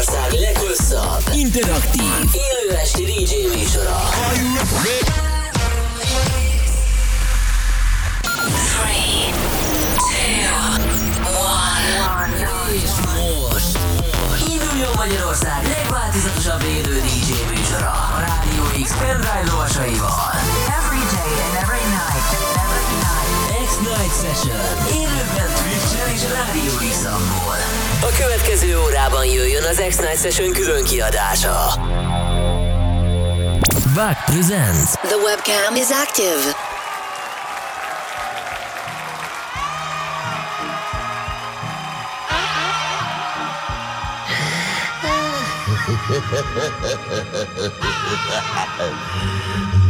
Magyarország leghosszabb, interaktív, élő esti DJ műsora. Three, two, one. És most induljon Magyarország legváltozatosabb élő DJ műsora a Rádió X pendrive lovasaival. Every day and every night. Every night. X-Night Session. Élőben Twitch-en és Rádió x A következő órában jöjjön az X-Night Session külön kiadása. VAC presents The webcam is active. I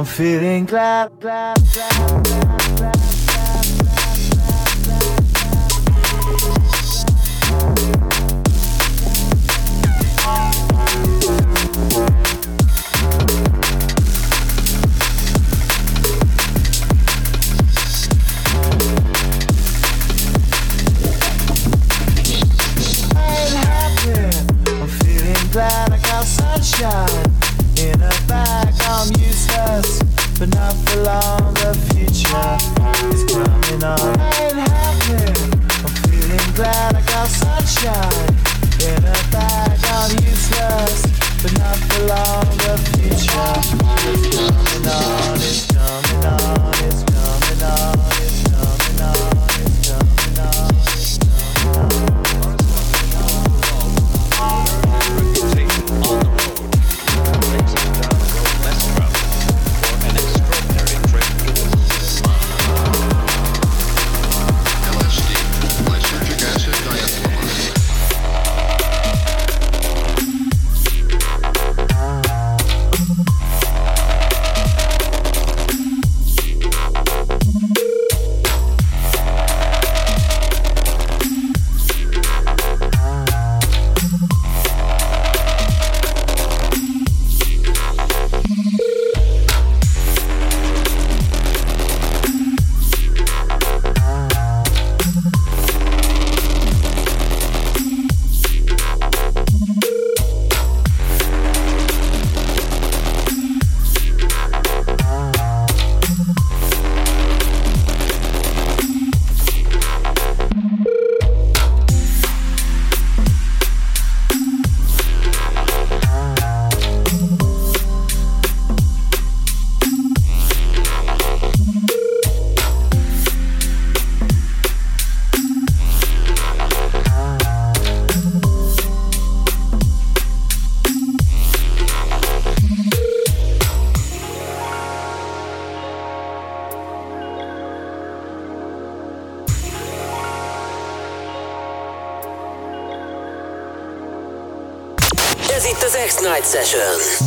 I'm feeling glad, glad, glad, glad,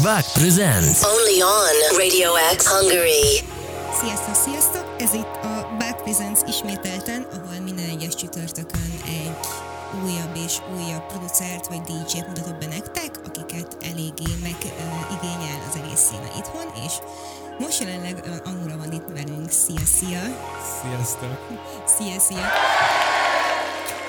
VAC presents Only on Radio X Hungary. Sziasztok, sziasztok! Ez itt a Back Presents ismételten, ahol minden egyes csütörtökön egy újabb és újabb producert vagy DJ-t mutatok be nektek, akiket eléggé megigényel az egész színe itthon, és most jelenleg uh, Anura van itt velünk. Szia, szia! Sziasztok! Szia, szia!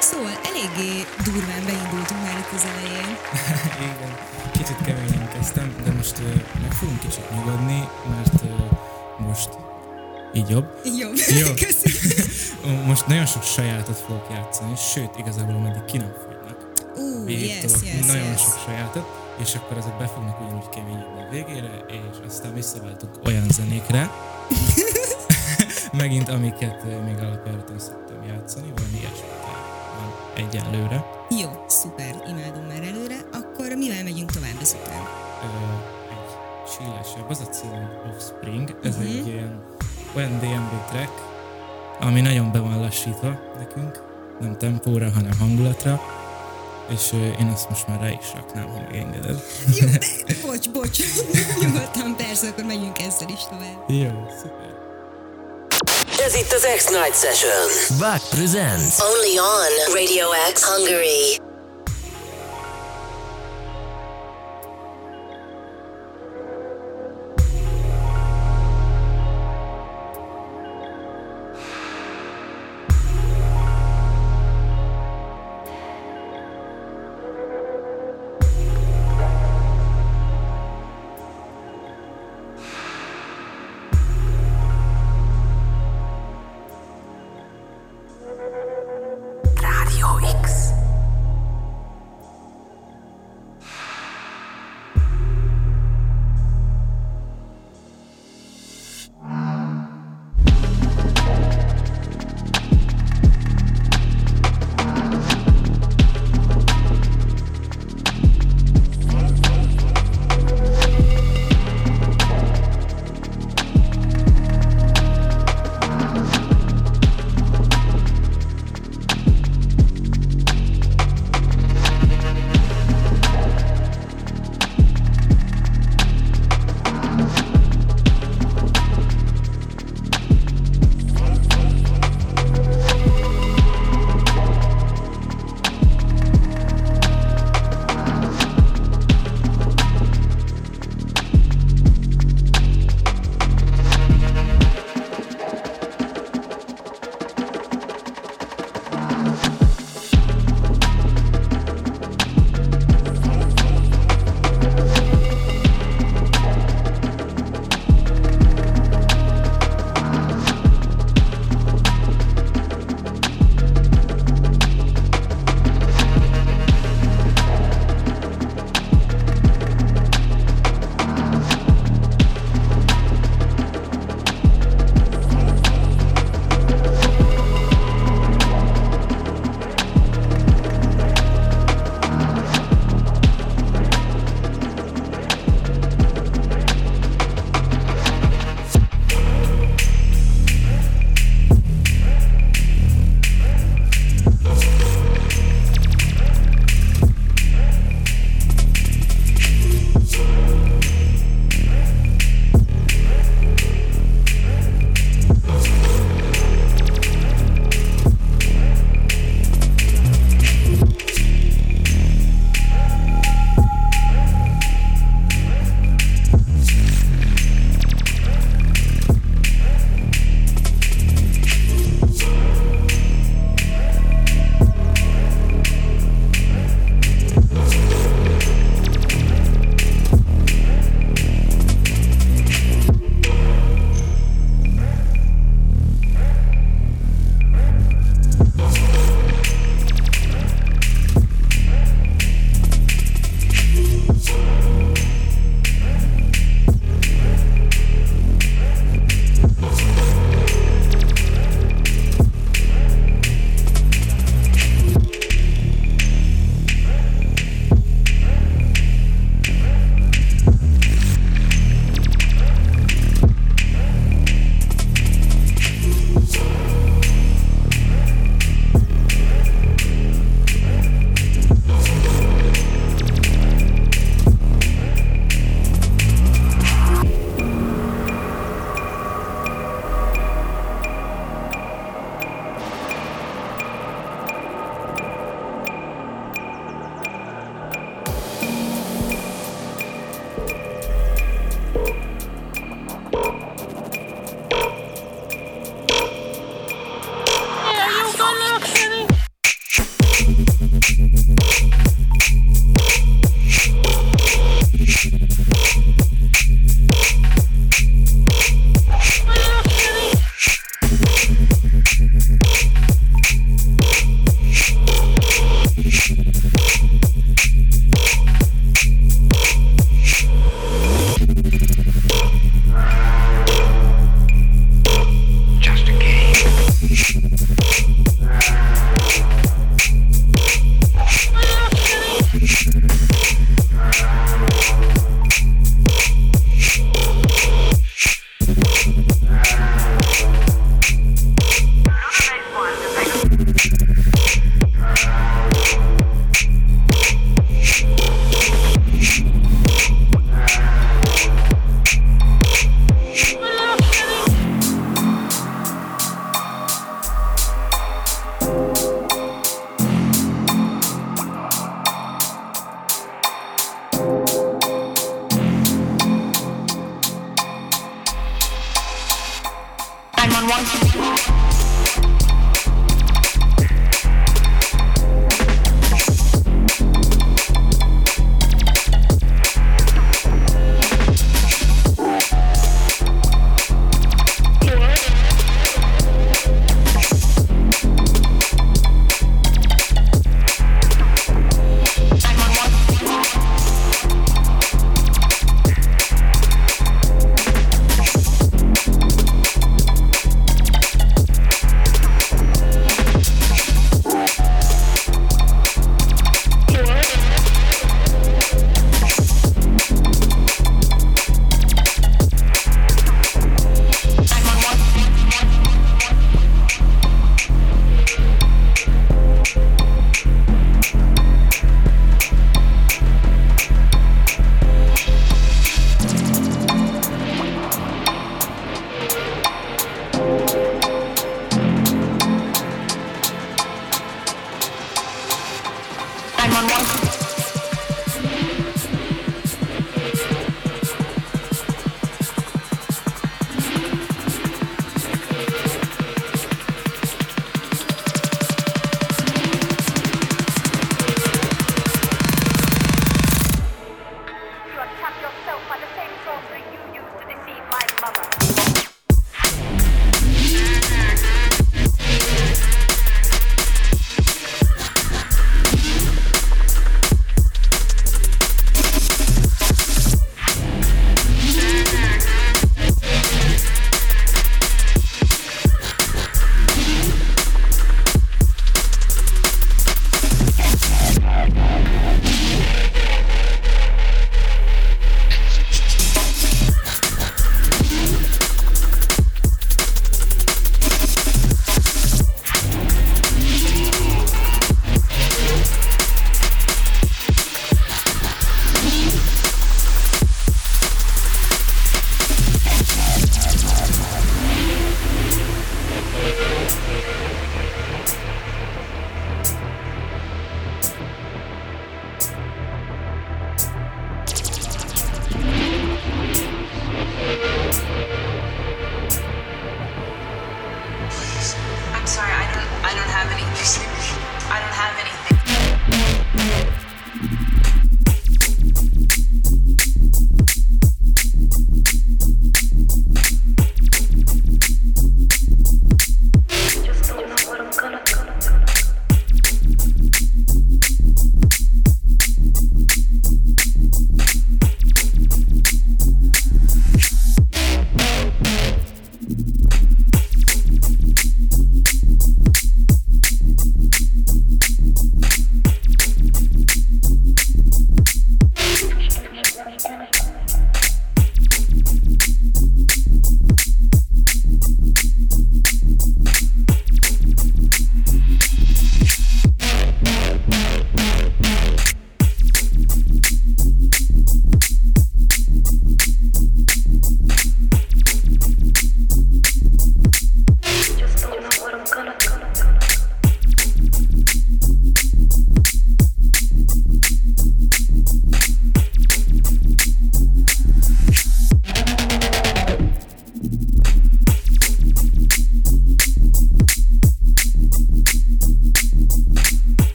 Szóval eléggé durván beindultunk már itt az elején. Igen, kicsit keményen kezdtem, de most ö, meg fogunk kicsit nyugodni, mert ö, most így jobb. Jó, Jó. köszönöm. Most nagyon sok sajátot fogok játszani, sőt, igazából ameddig ki nem fogynak. Végig yes, yes, nagyon yes. sok sajátot. és akkor ezek be fognak ugyanúgy keményedni a végére, és aztán visszaváltunk olyan zenékre, megint amiket még alapjáraton szoktam játszani, valami ilyesmit egyelőre. Jó, szuper, imádom már előre. Akkor mivel megyünk tovább ezután? Egy chillesebb, az a cím, Offspring, ez Mhm. egy ilyen olyan DMB track, ami nagyon be van lassítva nekünk, nem tempóra, hanem hangulatra, és én azt most már rá is raknám, ha megengeded. Jó, de, bocs, bocs. Nyugodtan, persze, akkor megyünk ezzel is tovább. Jó, szuper. Ez itt az X-Night Session. Back presents. Only on Radio X Hungary.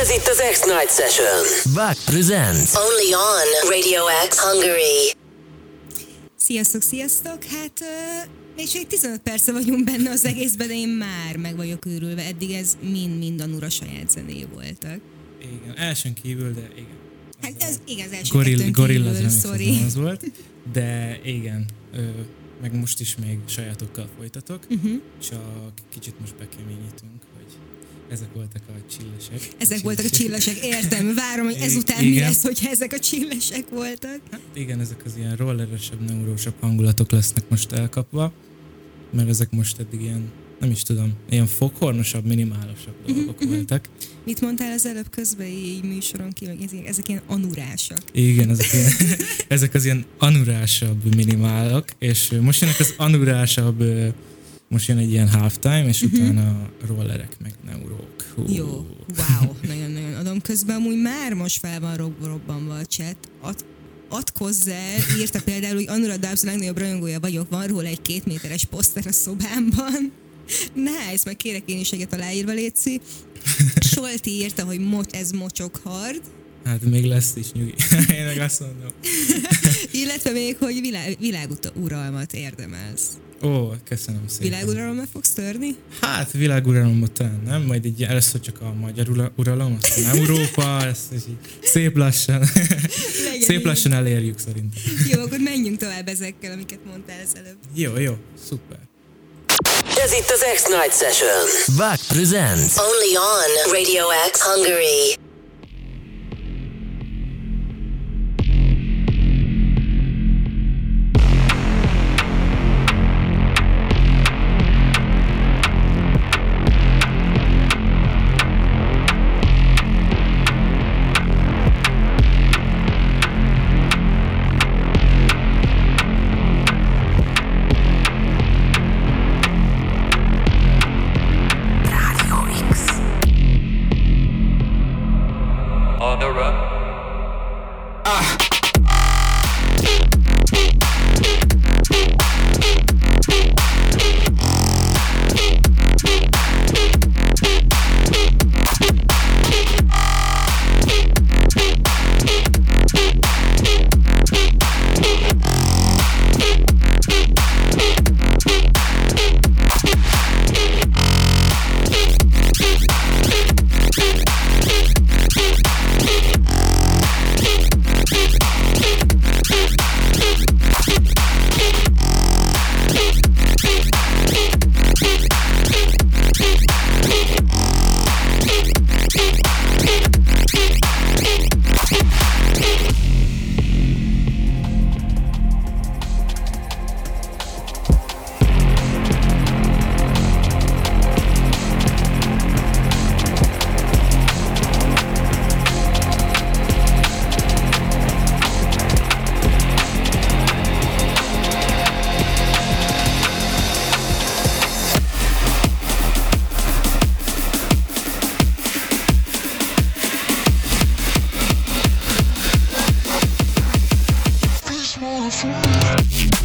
Ez itt az X-Night Session. Back Presents. Only on Radio X Hungary. Sziasztok, sziasztok! Hát még csak 15 perce vagyunk benne az egészben, de én már meg vagyok őrülve. Eddig ez mind-mind a Nura saját zené voltak. Igen, elsőn kívül, de igen. Hát ez igen, az első Goril, kettőn gorilla kívül, sorry. az volt, de igen, ö, meg most is még sajátokkal folytatok, Mhm. uh-huh. csak kicsit most bekeményítünk, hogy ezek voltak a csillesek. Ezek voltak a csillesek, értem. Várom, hogy ezután mi Igen. lesz, hogyha ezek a csillesek voltak. Hát igen, ezek az ilyen rolleresebb, neurósabb hangulatok lesznek most elkapva, mert ezek most eddig ilyen nem is tudom, ilyen fokhornosabb, minimálosabb dolgok voltak. Mit mondtál az előbb közben így műsoron kívül, hogy ezek, ezek ilyen anurásak. Igen, ezek, ilyen, ezek az ilyen anurásabb minimálok, és most jönnek az anurásabb, most jön egy ilyen halftime, és utána rollerek, meg neurók. Hú. Jó, wow, nagyon-nagyon adom. Közben amúgy már most fel van rob- robbanva a chat. Ad, Atkozzel írta például, hogy Anura Dubs legnagyobb rajongója vagyok, van róla egy két méteres poszter a szobámban. Nice, meg kérek én is egyet aláírva, Léci. Solti írta, hogy mo- ez mocsok hard, Hát még lesz is nyugi. Én meg azt mondom. illetve még, hogy világ, világuralmat érdemelsz. Ó, köszönöm szépen. Világuralommal fogsz törni? Hát világuralomot talán nem, majd egy először csak a magyar ura- uralom, aztán Európa, ezt így szép lassan, szép így. lassan elérjük szerintem. Jó, akkor menjünk tovább ezekkel, amiket mondtál az előbb. Jó, jó, szuper. Ez itt az X-Night Session. Back presents. Only on Radio X Hungary. Sessions.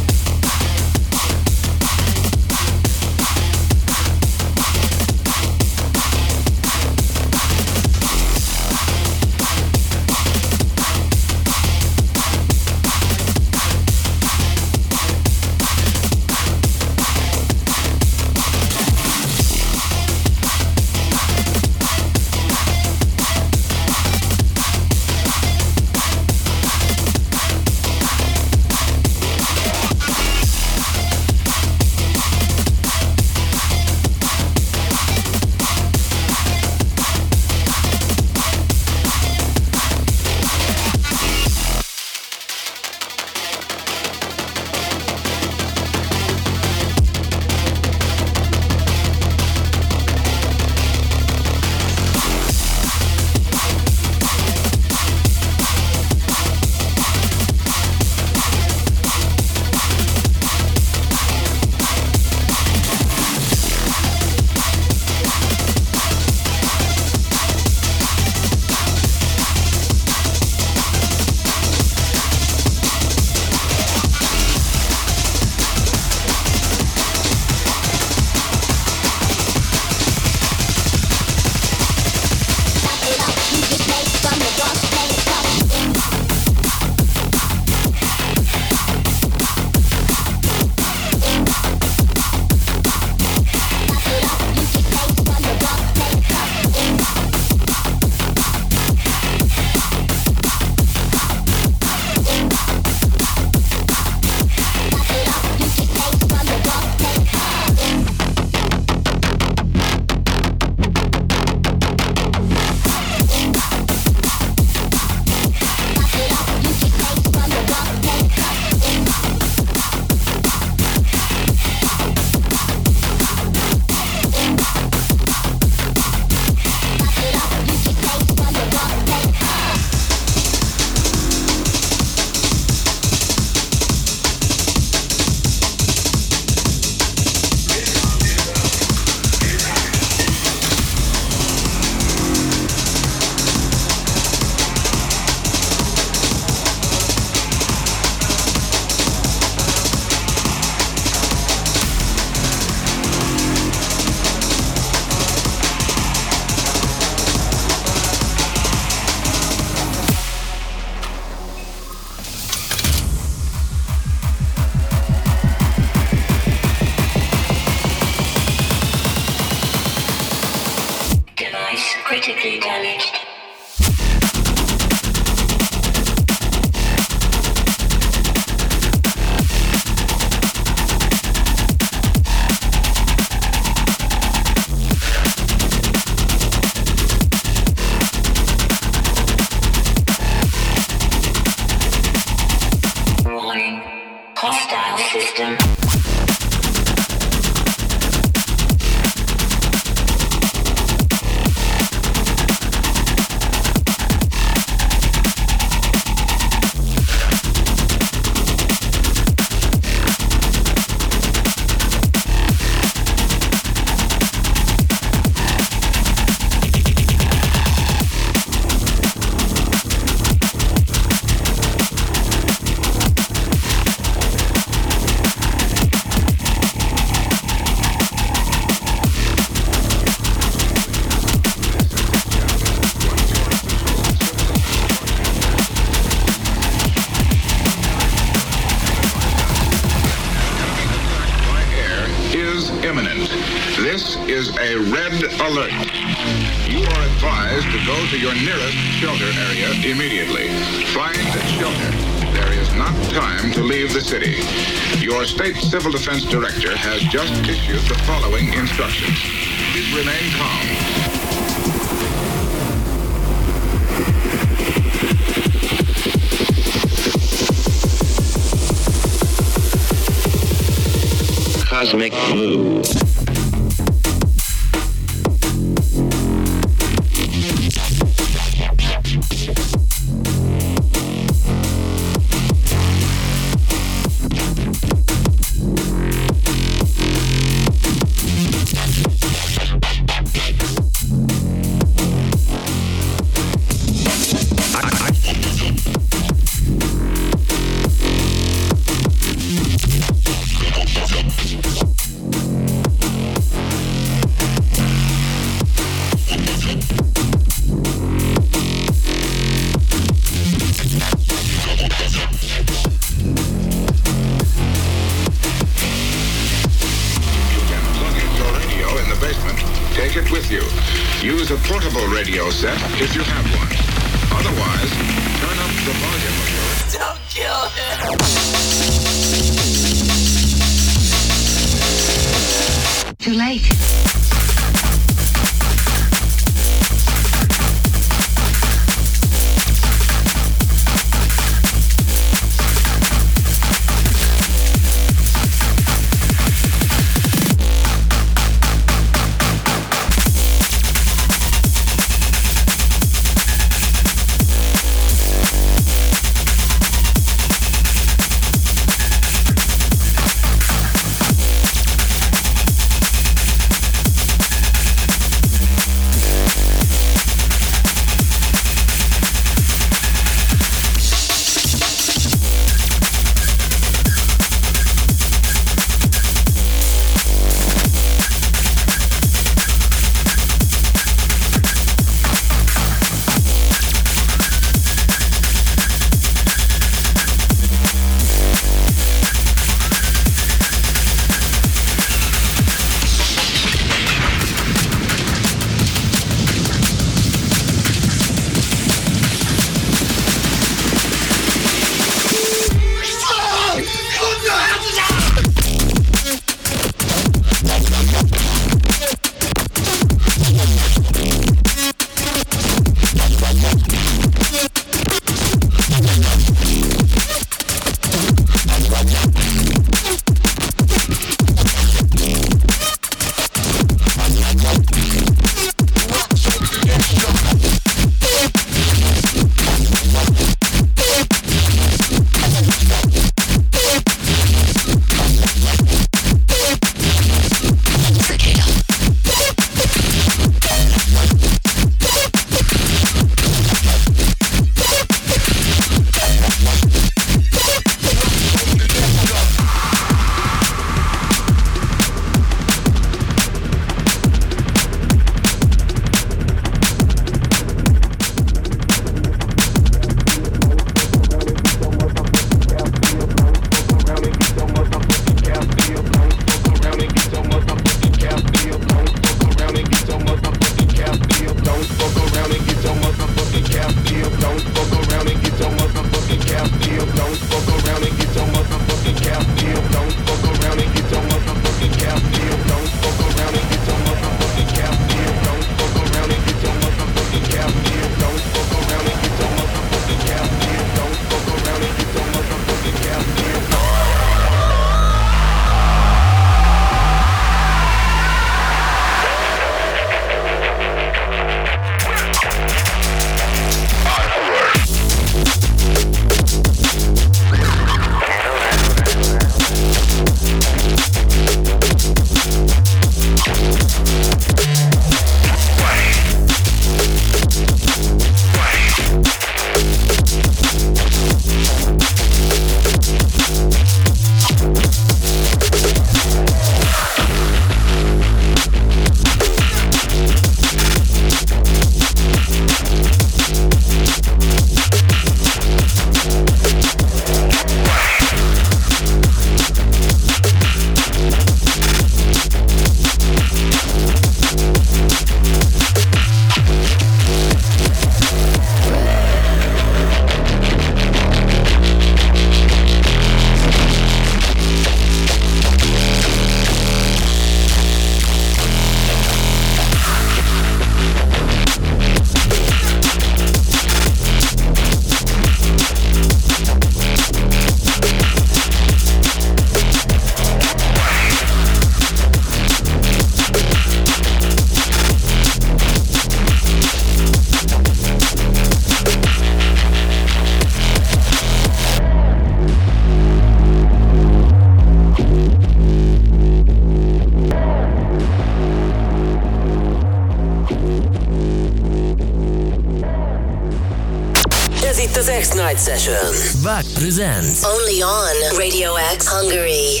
Presents. Only on Radio X Hungary.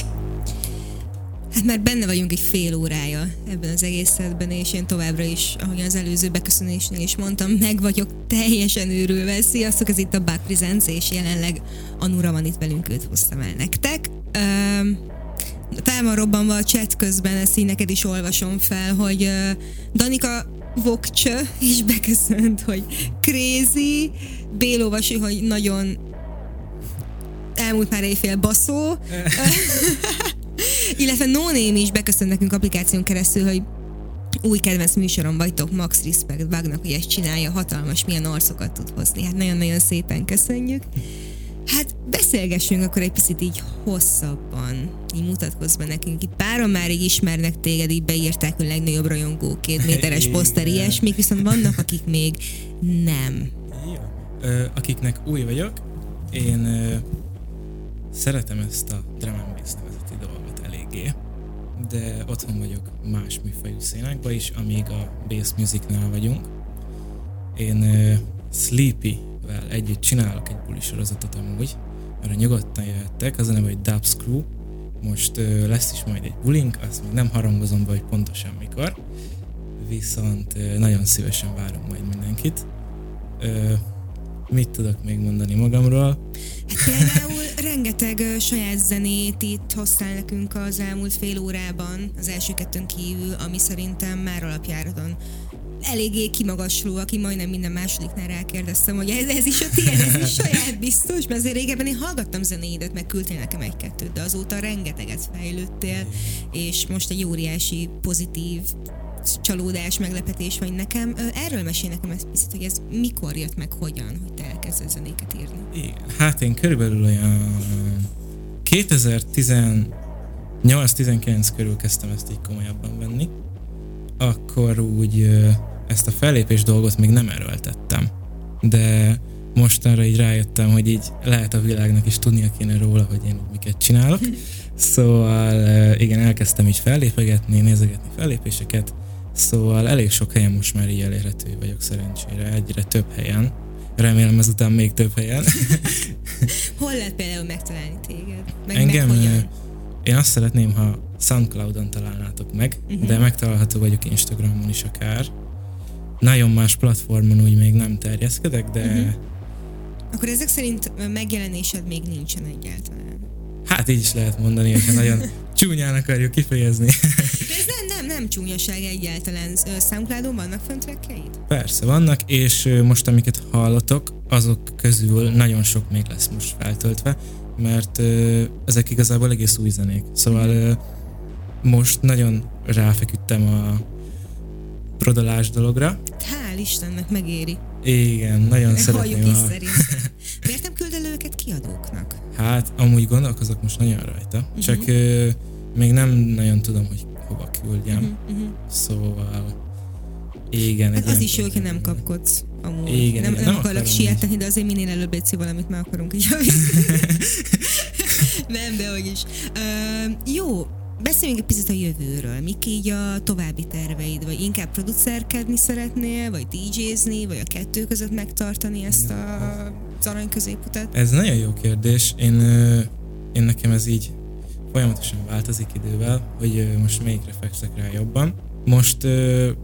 Hát már benne vagyunk egy fél órája ebben az egészetben, és én továbbra is, ahogy az előző beköszönésnél is mondtam, meg vagyok teljesen őrülve. Sziasztok, ez itt a Back Presents, és jelenleg a Nura van itt velünk, őt hoztam el nektek. Üm, talán van robbanva a chat közben, ezt így neked is olvasom fel, hogy uh, Danika Vokcsö is beköszönt, hogy crazy, Bélóvasi, hogy nagyon elmúlt már éjfél baszó, illetve No Name is beköszönt nekünk applikáción keresztül, hogy új kedvenc műsorom vagytok, Max Respect Bugnak, hogy ezt csinálja, hatalmas, milyen arcokat tud hozni. Hát nagyon-nagyon szépen köszönjük. Hát beszélgessünk akkor egy picit így hosszabban, így mutatkozz be nekünk. Itt páron már így ismernek téged, így beírták, hogy legnagyobb rajongó, két méteres poszter, ilyesmik, viszont vannak, akik még nem. Ö, akiknek új vagyok, én szeretem ezt a drum and bass nevezeti dolgot eléggé, de otthon vagyok más műfajú szénákban is, amíg a bass musicnál vagyunk. Én ö, Sleepy-vel együtt csinálok egy buli sorozatot amúgy, arra nyugodtan jöhettek, az a neve, hogy Dub Screw. Most ö, lesz is majd egy bulink, azt még nem harangozom be, hogy pontosan mikor, viszont ö, nagyon szívesen várunk majd mindenkit. Ö, mit tudok még mondani magamról? Például rengeteg ö, saját zenét itt hoztál nekünk az elmúlt fél órában, az első kettőn kívül, ami szerintem már alapjáraton eléggé kimagasló, aki majdnem minden másodiknál rákérdeztem, hogy ez, ez is a tiéd, ez is saját biztos, mert azért régebben én hallgattam zenéidet, meg küldtél nekem egy-kettőt, de azóta rengeteget fejlődtél, és most egy óriási pozitív csalódás, meglepetés vagy nekem. Erről mesél nekem ezt picit, hogy ez mikor jött meg, hogyan, hogy te elkezdesz zenéket írni. Igen, hát én körülbelül olyan 2018-19 körül kezdtem ezt így komolyabban venni. Akkor úgy ezt a fellépés dolgot még nem erőltettem. De mostanra így rájöttem, hogy így lehet a világnak is tudnia kéne róla, hogy én miket csinálok. Szóval igen, elkezdtem így fellépegetni, nézegetni fellépéseket, szóval elég sok helyen most már így elérhető vagyok szerencsére, egyre több helyen. Remélem ezután még több helyen. Hol lehet például megtalálni téged? Meg, Engem, meg hogyan? én azt szeretném, ha Soundcloudon találnátok meg, uh-huh. de megtalálható vagyok Instagramon is akár. Nagyon más platformon úgy még nem terjeszkedek, de uh-huh. Akkor ezek szerint megjelenésed még nincsen egyáltalán. hát így is lehet mondani, hogyha nagyon csúnyán akarjuk kifejezni. Nem, csúnyaság egyáltalán. Soundcloudon vannak fönt trekkeid? Persze vannak, és most amiket hallotok, azok közül nagyon sok még lesz most feltöltve, mert ezek igazából egész új zenék. Szóval ö, most nagyon ráfeküdtem a prodolás dologra. Hál' Istennek megéri. Igen, nagyon szeretném. Halljuk is a- szerintem. Miért nem küldöl őket kiadóknak? Hát, amúgy gondolkozok most nagyon rajta, uh-huh. csak ö, még nem nagyon tudom, hogy hova küldjem. Uh-huh. Uh-huh. Szóval igen. egy Hát az is jó, hogyha nem kapkodsz. Amúgy. Igen, nem, igen, nem, nem akarok sietni, de azért minél előbb egy valamit meg akarunk javítani. nem, de hogy is. Uh, jó, beszéljünk egy picit a jövőről. Mik így a további terveid? Vagy inkább producerkedni szeretnél, vagy DJ-zni, vagy a kettő között megtartani ezt a az arany középutat? Ez nagyon jó kérdés. Én, én nekem ez így folyamatosan változik idővel, hogy most melyikre fekszek rá jobban. Most,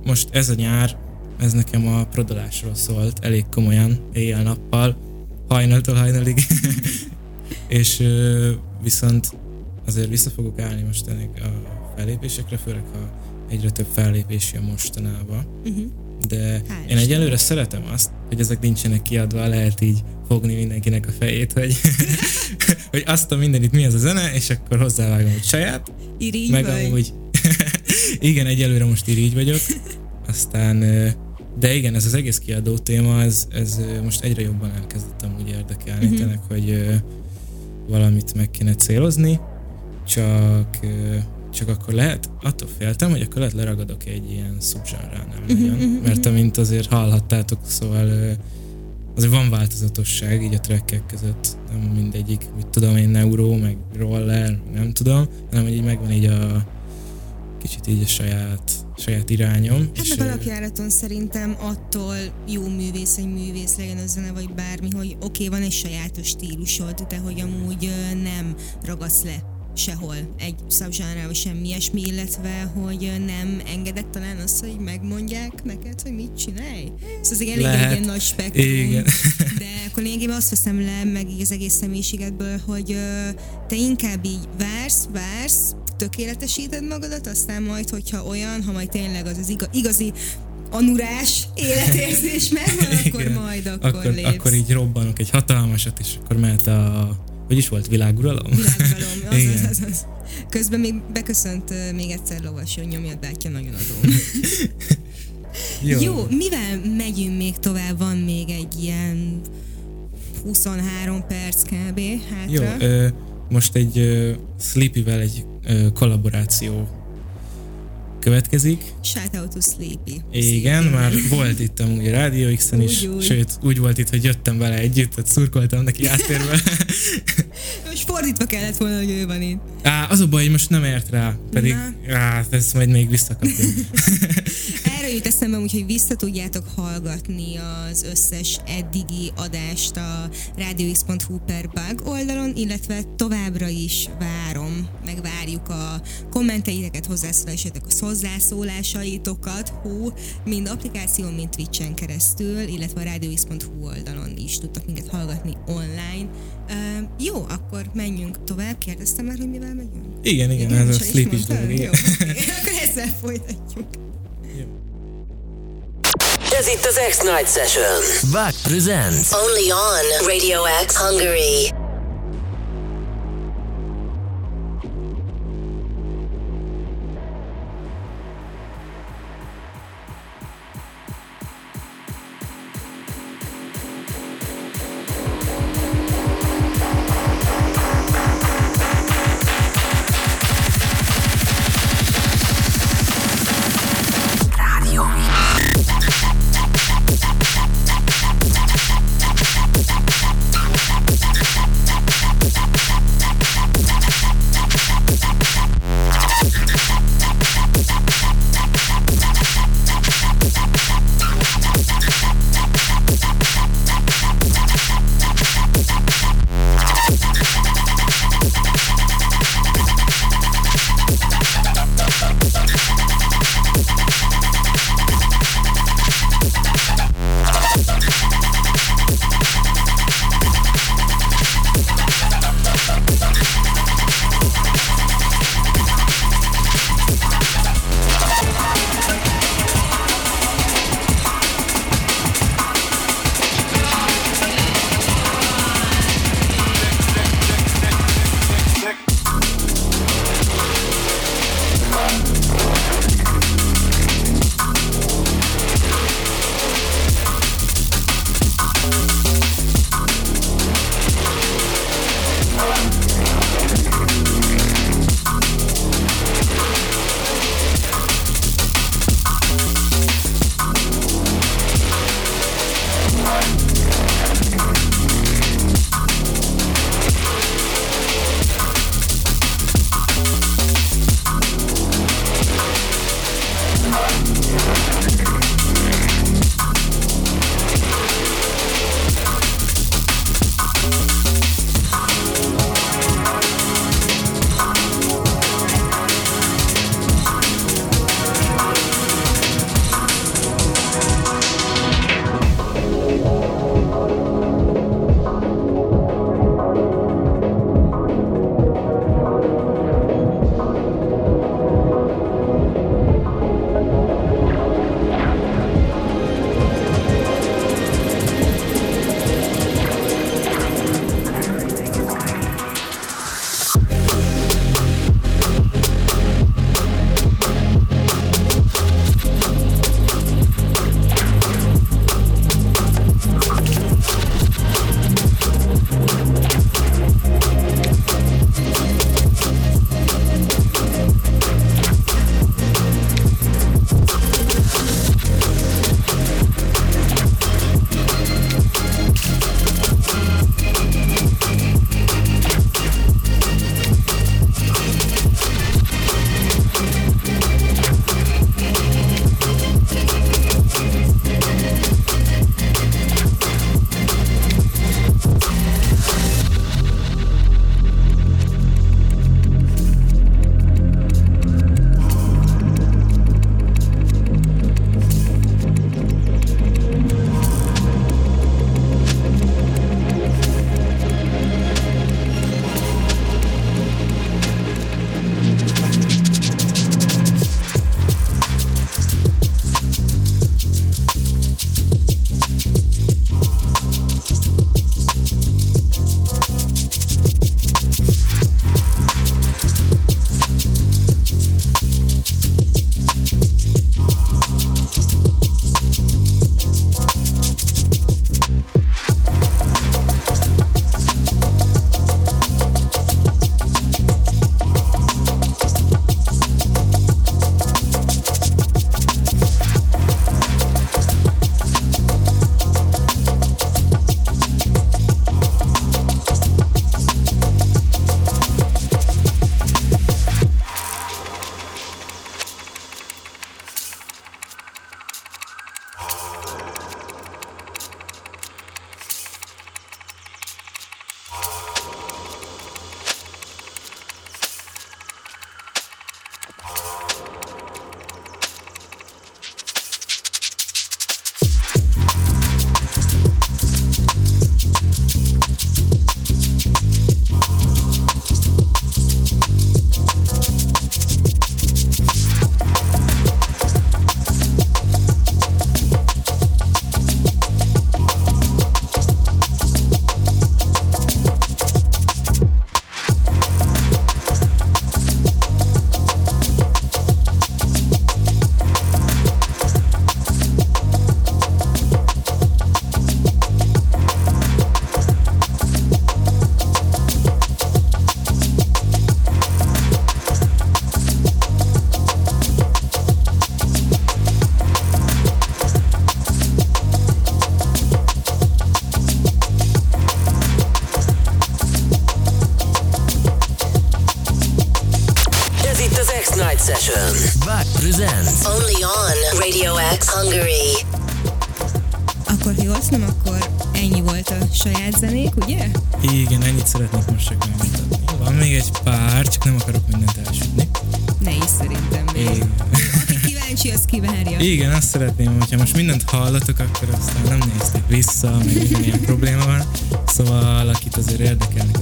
most ez a nyár, ez nekem a prodolásról szólt, elég komolyan, éjjel-nappal, hajnaltól hajnalig. És viszont azért vissza fogok állni most ennek a fellépésekre, főleg ha egyre több fellépés jön mostanában. Uh-huh. De Hál' én egyelőre szeretem azt, hogy ezek nincsenek kiadva, lehet így fogni mindenkinek a fejét, hogy, hogy azt a mindenit mi az a zene, és akkor hozzávágom egy saját, Irigy meg vagy? amúgy igen, egyelőre most így vagyok, aztán de igen, ez az egész kiadó téma, ez, ez most egyre jobban elkezdett amúgy érdekelni, Mhm. uh-huh. tényleg, hogy valamit meg kéne célozni, csak csak akkor lehet, attól féltem, hogy akkor lehet leragadok egy ilyen szubzsánránál Mhm, nagyon, mert amint azért hallhattátok, szóval azért van változatosság így a trekkek között, nem mindegyik, mit tudom én, neuró, meg roller, nem tudom, hanem hogy így megvan így a kicsit így a saját, saját irányom. Hát és, meg alapjáraton szerintem attól jó művész, hogy művész legyen a zene, vagy bármi, hogy oké, okay, van egy sajátos stílusod, de hogy amúgy nem ragadsz le sehol egy szabzsánra, vagy semmi ilyesmi, illetve hogy nem engedett talán azt, hogy megmondják neked, hogy mit csinálj. Szóval ez egy elég Lehet. egy ilyen nagy spektrum, Igen. de akkor lényegében azt veszem le meg így az egész személyiségedből, hogy te inkább így vársz, vársz, tökéletesíted magadat, aztán majd, hogyha olyan, ha majd tényleg az az iga, igazi anurás életérzés megvan, akkor Igen. majd akkor, akkor, lépsz. akkor így robbanok egy hatalmasat, és akkor mehet a... Hogy is volt? Világuralom? Világvalom, azaz, Igen. azaz. Közben még beköszönt ö, még egyszer lovas, hogy nyomjad bátya, nagyon adom. Jó. Jó, mivel megyünk még tovább? Van még egy ilyen 23 perc kb. Jó, hátra. ö, most egy ö, Sleepy-vel egy ö, kollaboráció következik. Shout out to Sleepy. Igen, már volt itt amúgy a Rádió X-en is, Úgy, úgy. sőt, úgy volt itt, hogy jöttem vele együtt, hogy szurkoltam neki áttérve. Most fordítva kellett volna, hogy ő van itt. Á, az a baj, hogy most nem ért rá, pedig Na. á, ezt majd még visszakapjuk. Jut eszembe, úgyhogy vissza tudjátok hallgatni az összes eddigi adást a radiox.hu per bug oldalon, illetve továbbra is várom, meg várjuk a kommenteiteket, hozzászólásaitokat, a hozzászólásaitokat, hú, mind applikáción, mind Twitch-en keresztül, illetve a radiox.hu oldalon is tudtak minket hallgatni online. Uh, jó, akkor menjünk tovább. Kérdeztem már, hogy mivel megyünk? Igen, igen, ez a csak is sleep is mondtad? dolog, igen. Jó, oké. akkor ezzel folytatjuk. Ez itt az X-Night Session. Back presents. Only on Radio X Hungary. Vissza, meg ilyen probléma van. Szóval akit azért érdekelnek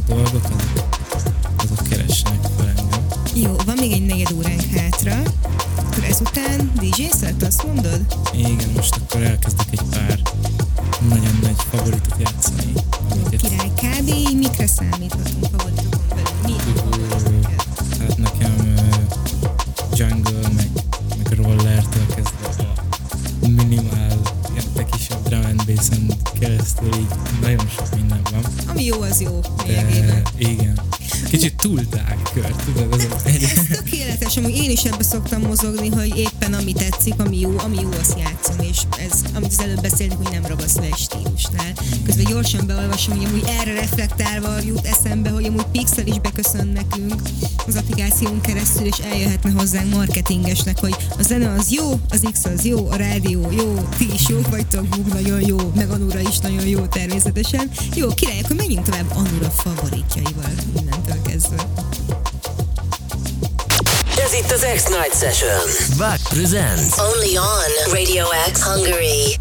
szoktam mozogni, hogy éppen ami tetszik, ami jó, ami jó, azt játszom, és ez, amit az előbb beszéltünk, hogy nem ragasz le egy stílusnál. Közben gyorsan beolvasom, hogy amúgy erre reflektálva jut eszembe, hogy amúgy Pixel is beköszön nekünk az applikáción keresztül, és eljöhetne hozzánk marketingesnek, hogy a zene az jó, az X az jó, a rádió jó, ti is jók vagytok, Bug nagyon jó, meg Anura is nagyon jó természetesen. Jó, király, akkor menjünk tovább Anura favoritjaival innentől kezdve. Ez itt az X-Night Session. Back presents. Only on Radio X Hungary.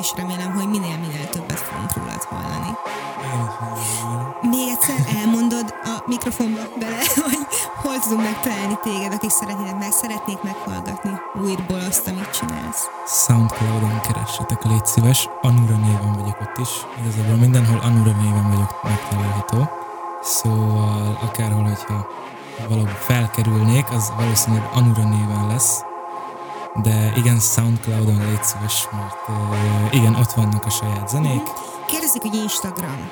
És remélem, hogy minél-minél többet fogunk rólad hallani. Még egyszer elmondod a mikrofonba bele, hogy hol tudunk megtalálni téged, akik szeretnének meg, szeretnék meghallgatni újból azt, amit csinálsz. Soundcloudon keressetek, légy szíves. Anura néven vagyok ott is. Igazából mindenhol Anura néven vagyok megtalálható. Szóval akárhol, hogyha valahol felkerülnék, az valószínűleg Anura néven lesz. De igen, Soundcloudon légy szíves, mert uh, igen, ott vannak a saját zenék. Kérdezik, hogy Instagram.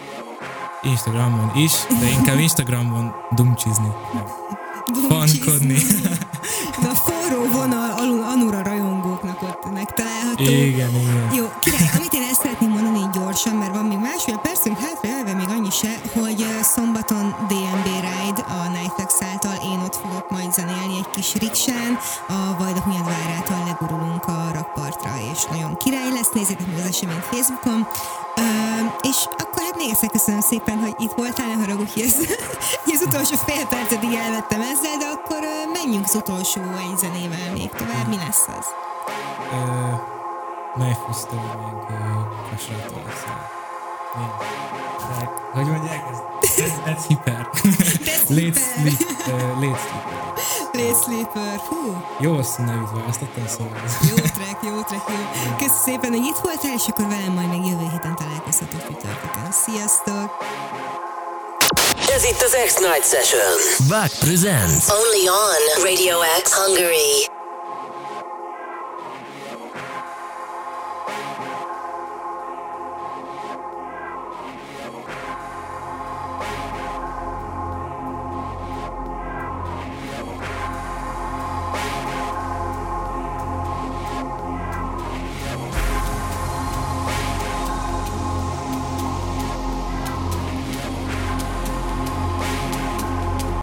Instagramon is, de inkább Instagramon dumcsizni. Fankodni. De a forró vonal alul Anura rajongóknak ott megtalálható. Igen, igen. Jó, király, amit én el szeretném mondani így gyorsan, mert van még másfél percünk hátra, elve még annyi se, hogy szombaton DMB zenélni egy kis riksán, a Vajda Hunyadvárától legurulunk a rakpartra, és nagyon király lesz, nézzétek meg az eseményt Facebookon. Ö, és akkor hát még egyszer köszönöm szépen, hogy itt voltál, ne haragudj, hogy ez, az utolsó fél percedig elvettem ezzel, de akkor ö, menjünk az utolsó egy zenével még tovább, mi lesz az? Uh, Knife meg uh, Kasrától lesz. a- Mi? De, hogy mondják ez? Ez- Ez hiper. Late sleep. Uh, late sleep. Late Sleeper, hú, Jó nevűt választottam, szóval jó track, jó track, jó. Köszönöm szépen, hogy itt voltál, és akkor velem majd még jövő héten találkozhatok csütörtökön. Sziasztok! Ez itt az X-Night Session. Back presents. Only on Radio X Hungary.